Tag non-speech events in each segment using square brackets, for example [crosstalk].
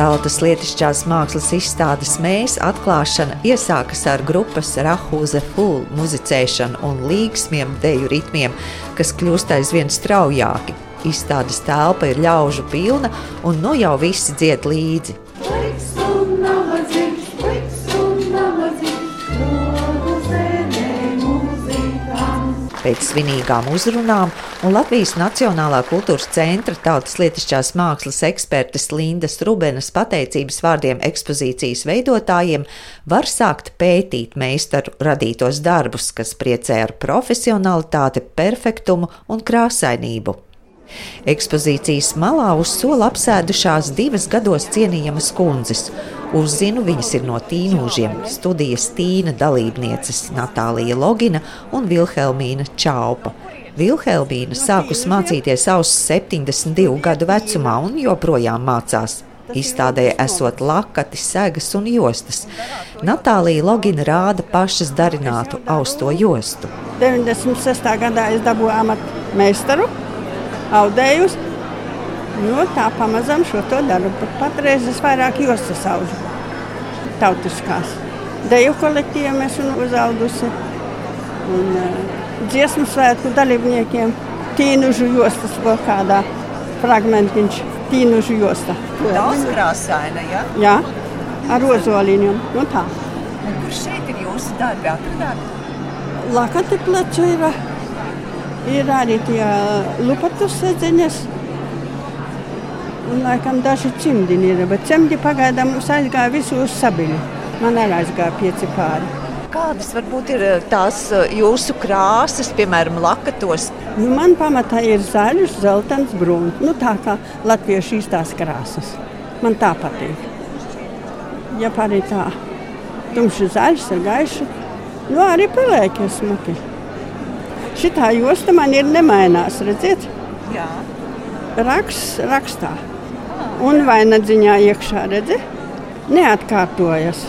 Tautas lietišķās mākslas izstādes mēs atklāšana iesākas ar grupas Rahūze Full muzicēšanu un līgsmiem, deju ritmiem, kas kļūst aizvien straujāki. Izstādes telpa ir ļaužu pilna, un nu jau visi dzied līdzi. Pēc svinīgām uzrunām un Latvijas Nacionālā kultūras centra tautas lietišķās mākslas ekspertes Lindas Rubenas pateicības vārdiem ekspozīcijas veidotājiem var sākt pētīt meistaru radītos darbus, kas priecē ar profesionalitāti, perfektumu un krāsainību. Ekspozīcijas malā uz sola apsēdušās divas gados cienījamas kundzes. Uzzinu, viņas ir no tīnūžiem, studijas tīna dalībnieces Natālija Logina un Vilhelmīna Čaupa. Vilhelmīna sākus mācīties savus 72 gadu vecumā un joprojām mācās. Izstādē esot lakati, segas un jostas. Natālija Logina rāda pašas darinātu austo jostu. 96. gadā es dabūju amatu meistaru, audējus. Nu, tā pamazām šo to daru. Patreiz es vairāk jostas aužu tautiskās. Deju kolektīviem esmu uzaudusi. Un, uh, dziesmu svētku dalībniekiem tīnužu jostas vēl kādā fragmentiņš, tīnužu josta. Daudz krāsaina, ja? Jā, ar rozoliņiem. Nu tā. Un kur šeit ir jūsu darbi atradāt? Lakati plecu ir, ir arī tie lupatus sedzeņas. Un laikam daži cimdiņi ir, bet cimdi pagaidām mums aizgāja visu uz sabiļu. Man arī aizgāja pieci pāri. Kādas varbūt ir eh, tās eh, jūsu krāsas, piemēram, lakatos? Nu, man pamatā ir zaļš, zeltains, brūns. Nu, tā kā latviešu īstās krāsas. Man tā patīk. Ja arī tā, tumšs zaļš ar gaišu, nu arī pelēki ir smuki. Šitā josta man ir nemainās, redziet? Jā. Raksts rakstā. Un vainadziņā iekšā, redziet? Neatkārtojas.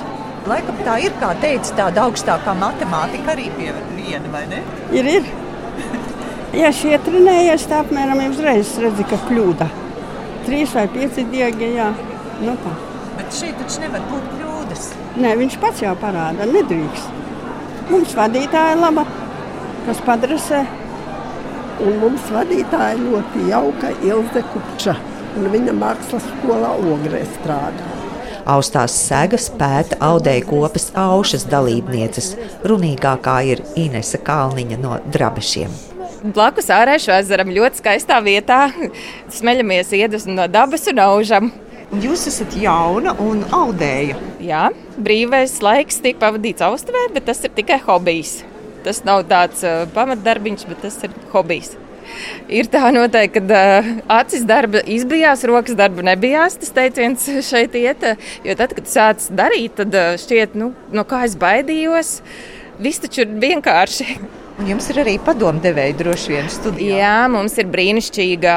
Laikam tā ir, kā teica, tāda augstākā matemātika arī pie viena, vai ne? Ir, ir. [laughs] Ja šie trenējies, tā apmēram uzreiz redzi, ka kļūda. Trīs vai pieci diegi, jā. Nu tā. Bet šeit taču nevar būt kļūdas. Nē, viņš pats jau parāda, nedrīkst. Mums vadītāja laba, kas padrasē. Un mums vadītāja ļoti jauka Ilze Kupča. Un viņa mākslas skolā Ogrē strādā. Austās segas pēta audēja kopas aušas dalībnieces. Runīgākā ir Inese Kalniņa no Drabešiem. Blakus ārēšu ezeram ļoti skaistā vietā [laughs] smeļamies iedvesmu no dabas un aužam. Jūs esat jauna un audēja. Jā, brīvais laiks tiek pavadīts austrē, bet tas ir tikai hobijs. Tas nav tāds uh, pamatdarbiņš, bet tas ir hobijs ir tā noteikti, ka uh, acis darba izbijās, rokas darba nebijās. Tas teiciens [laughs] šeit iet, jo tad, kad sāc darīt, tad uh, šķiet, nu, no kā es baidījos. Viss taču ir vienkārši. Un jums ir arī padomdevēja droši vien studijā. Jā, mums ir brīnišķīga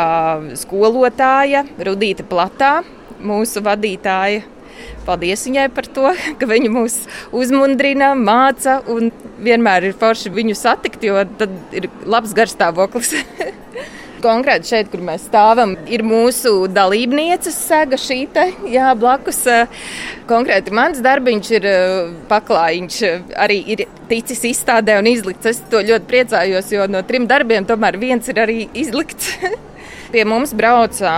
skolotāja Rudīta Platā, mūsu vadītāja Paldies viņai par to, [laughs] ka viņa mūs uzmundrina, māca un vienmēr ir forši viņu satikt, jo tad ir labs garstāvoklis. [laughs] Konkrēti šeit, kur mēs stāvam, ir mūsu dalībnieces sega šī te, jā, blakus. Konkrēti mans darbiņš ir paklājiņš, arī ir ticis izstādē un izlikts. Es to ļoti priecājos, jo no trim darbiem tomēr viens ir arī izlikts. [laughs] Pie mums brauca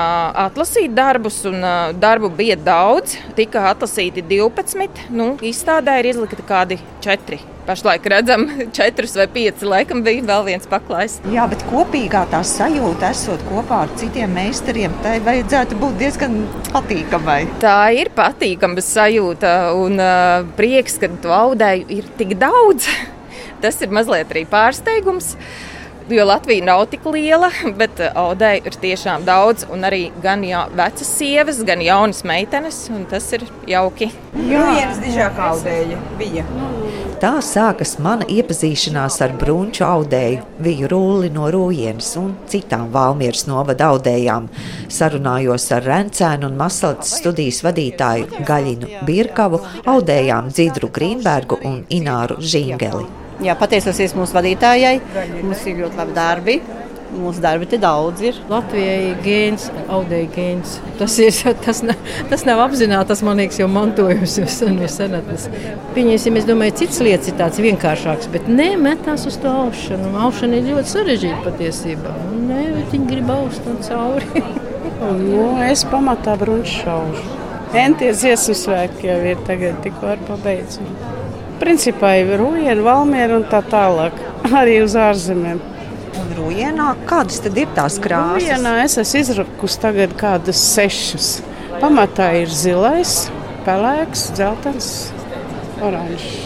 atlasīt darbus, un darbu bija daudz. Tika atlasīti 12. Nu, izstādē ir izlikti kādi 4. Pašlaik redzam, [laughs] četrus vai pieci. Laikam bija vēl viens paklājs. Jā, bet kopīgā tā sajūta, esot kopā ar citiem meistariem, tai vajadzētu būt diezgan patīkamai. Tā ir patīkama sajūta un uh, prieks, ka tu audēji ir tik daudz. [laughs] Tas ir mazliet arī pārsteigums. Uh, jo Latvija nav tik liela, bet eh, audēji ir tiešām daudz. Un arī gan jā, vecas sievas, gan jaunas meitenes, un tas ir jauki. Jā, viens dižāk audēja bija. Tā sākas mana iepazīšanās ar brunču audēju, Viju Rūli no Rūjienas un citām Valmieras novada audējām. Sarunājos ar Rencēnu un Masaltas studijas vadītāju Gaļinu Birkavu, audējām Dzidru Grīnbergu un Ināru Žingeli. Jā, pateicos mūsu vadītājai. Mums ir ļoti labi darbi. Mūsu darbi te daudz ir. Latvijai ir gēns, audēja gēns. Tas, ir, tas, ne, tas nav apzināti, tas man liekas jau mantojums jau sen no senatnes. Pieņemsim, es domāju, cits lietas ir tāds vienkāršāks, bet ne metās uz to aušanu. Aušana ir ļoti sarežģīta patiesībā. Nē, viņi grib aust un cauri. [laughs] nu, es pamatā brunču šaužu. Enties dziesmu svētki jau ir tagad tikko ar pabeidzu. Principā ir Rūjiena, Valmiera un tā tālāk. [laughs] Arī uz ārzemēm. Un Rūjienā kādas tad ir tās krāsas? Rūjienā es esmu izrakusi tagad kādas sešas. Pamatā ir zilais, pelēks, dzeltens, oranžs.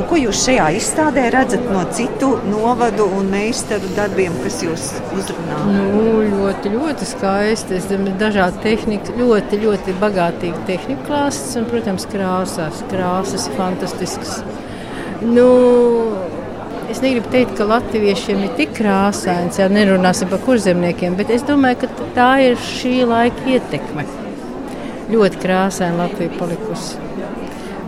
Un ko jūs šajā izstādē redzat no citu novadu un meistaru darbiem, kas jūs uzrunā? Nu, ļoti, ļoti skaisti. Es domāju, dažādi tehnika, ļoti, ļoti bagātīgi tehnika klāsts un, protams, krāsās. Krāsas ir fantastiskas. Nu, Es negribu teikt, ka latviešiem ir tik krāsains, ja nerunāsim par kurzemniekiem, bet es domāju, ka tā ir šī laika ietekme. Ļoti krāsaina Latvija palikusi.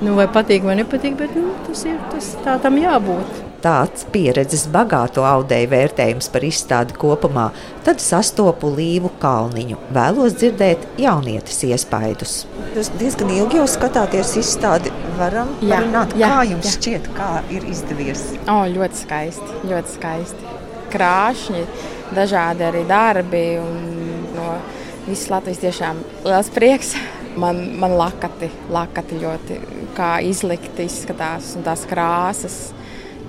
Nu, vai patīk vai nepatīk, bet nu, tas ir tas, tā tam jābūt. Tāds pieredzes bagāto audēju vērtējums par izstādi kopumā, tad sastopu Līvu Kalniņu. Vēlos dzirdēt jaunietes iespaidus. Jūs diezgan ilgi jau skatāties izstādi. Varam Jā, parunāt, jā, kā jums jā. šķiet, kā ir izdevies? O, ļoti skaisti, ļoti skaisti. Krāšņi, dažādi arī darbi. No visas Latvijas tiešām liels prieks. Man, man lakati, lakati ļoti kā izlikti izskatās, un tās krāsas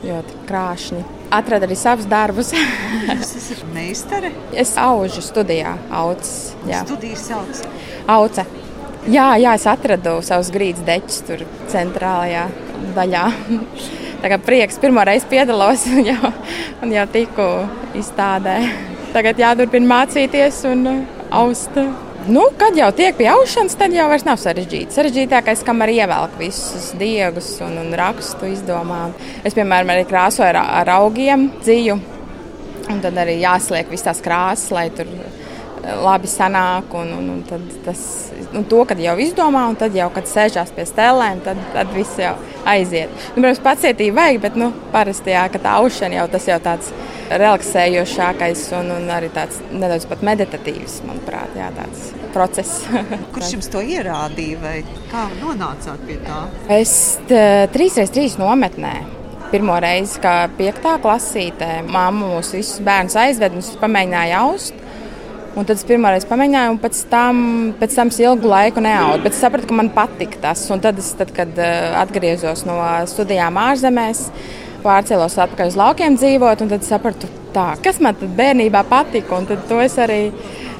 ļoti krāšņi. Atradu arī savus darbus. Jūs esat meistare? es aužu studijā. Jā. Studijas sauc. Auce. Jā, jā, es atradu savus grīdas deķus tur centrālajā daļā. Tā kā prieks pirmo reizi piedalos un jau, un jau tiku izstādē. Tagad jāturpina mācīties un uh, aust. Nu, kad jau tiek pie aušanas, tad jau nav sarežģīti. Sarežģītākais, kam arī ievelk visus diegus un, un rakstu izdomā. Es, piemēram, arī krāsoju ar, ar augiem dzīvu. Un tad arī jāsliek visas tās krāsas, lai tur labi sanāk. Un, un, un tas, un to, kad jau izdomā, un tad jau, kad sēžās pie stēlēm, tad, tad viss jau aiziet. Nu, protams, pacietība vajag, bet nu, parasti, jā, tā aušana jau tas jau tāds relaksējošākais un, un arī tāds nedaudz pat meditatīvs, manuprāt, jā, tāds process. [laughs] Kurš jums to ierādīja vai kā nonācāt pie tā? Es t- trīs nometnē. Pirmo reizi, kā piektā klasītē, mamma mūs visus bērnus aizveda un es pamēģināju aust. Un tad es pirmo reizi pamēģināju, un pēc tam, pēc tam es ilgu laiku neaugu. Bet es sapratu, ka man patīk tas. Un tad, es, tad kad uh, atgriezos no studijām ārzemēs, pārcēlos atpakaļ uz laukiem dzīvot, un tad sapratu, tā, kas man bērnībā patika. Un tad to es arī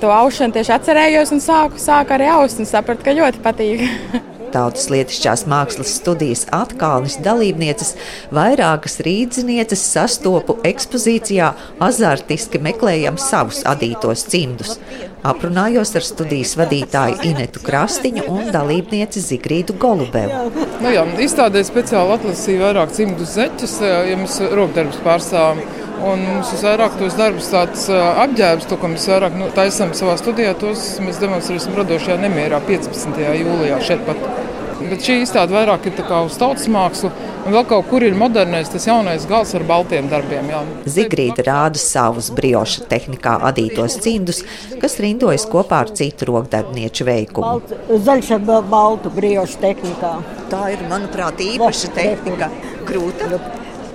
to aušanu tieši atcerējos un sāku, sāku arī aust un sapratu, ka ļoti patīk. [laughs] Tautas lietišķās mākslas studijas atkalnis dalībnieces vairākas rīdzinieces sastopu ekspozīcijā azartiski meklējam savus adītos cimdus. Aprunājos ar studijas vadītāju Inetu Krastiņu un dalībnieci Zigrīdu Golubevu. Nu, jā, izstādē speciāli atlasīju vairāk cimdu zeķus, ja mēs rokdarbus pārstāvam. Un mums visvairāk tos darbus, tāds apģērbs, to, ko mēs vairāk nu, taisām savā studijā, tos mēs demonstrēsim radošajā nemierā 15. jūlijā šeit pat. Bet šī izstāde vairāk ir kā uz tautas mākslu, un vēl kaut kur ir modernais, tas jaunais gals ar baltiem darbiem. Jā. Zigrīda rāda savus brioša tehnikā adītos cimdus, kas rindojas kopā ar citu rokdarbnieču veikumu. Balts, zaļš ar ba- baltu brīvšu tehnikā. Tā ir, manuprāt, īpaša tehnika. Grūta.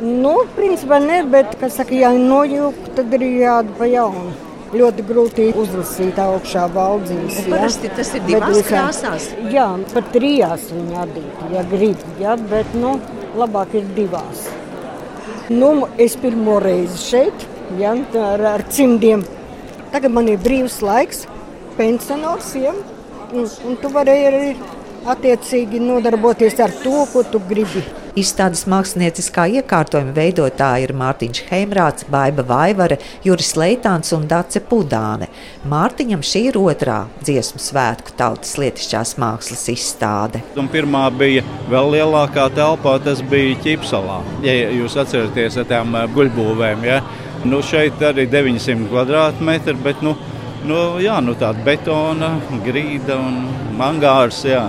Nu, principā ne, bet, kas saka, ja nojūg, tad ir jādara pa jaunu. Ļoti grūti uzlasīt augšā valdzīs. Un parasti tas ir divās krāsās? Jā, pat trijās viņa adīta, ja grib, jā, bet, nu, labāk ir divās. Nu, es pirmo reizi šeit, jā, ar, ar cimdiem. Tagad man ir brīvs laiks, pensionārs, jā, un, un tu vari arī attiecīgi nodarboties ar to, ko tu gribi. Izstādes mākslinieckā iekārtojuma veidotāji ir Mārtiņš Heimrāts, Baiva Vaivare, Juris Leitāns un Dace Pudāne. Mārtiņam šī ir otrā dziesmu svētku tautas lietišķās mākslas izstāde. Un pirmā bija vēl lielākā telpā, tas bija Ķipsalā. Ja jūs atceraties ar tām guļbūvēm, ja? nu, šeit arī 900 kvadrātmetri, bet nu, nu, jā, nu, tāda betona, grīda un angārs. Jā.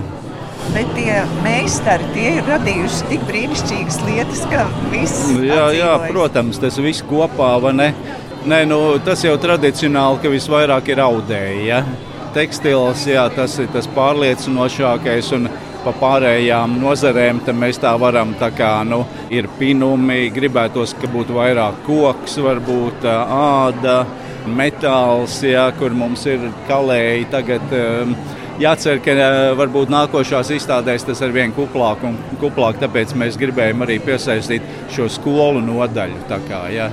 Bet tie meistari tie ir radījuši tik brīnišķīgas lietas, ka viss Nu, Jā, jā, protams, tas viss kopā, vai ne? Nē, nu, tas jau tradicionāli, ka visvairāk ir audēji. Ja? Tekstils, jā, tas ir tas pārliecinošākais. Un pa pārējām nozarēm mēs tā varam, tā kā nu, ir pinumi, gribētos, ka būtu vairāk koks, varbūt āda, metāls, jā, kur mums ir kalēji tagad. Um, jācer, ka varbūt nākošās izstādēs tas ir vien kuplāk un kuplāk, tāpēc mēs gribējām arī piesaistīt šo skolu nodaļu. Kā, ja,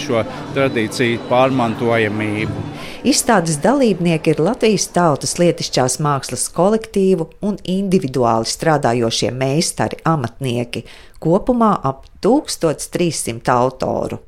šo tradīciju pārmantojamību. Izstādes dalībnieki ir Latvijas tautas lietišķās mākslas kolektīvu un individuāli strādājošie meistari, amatnieki, kopumā ap 1300 autoru.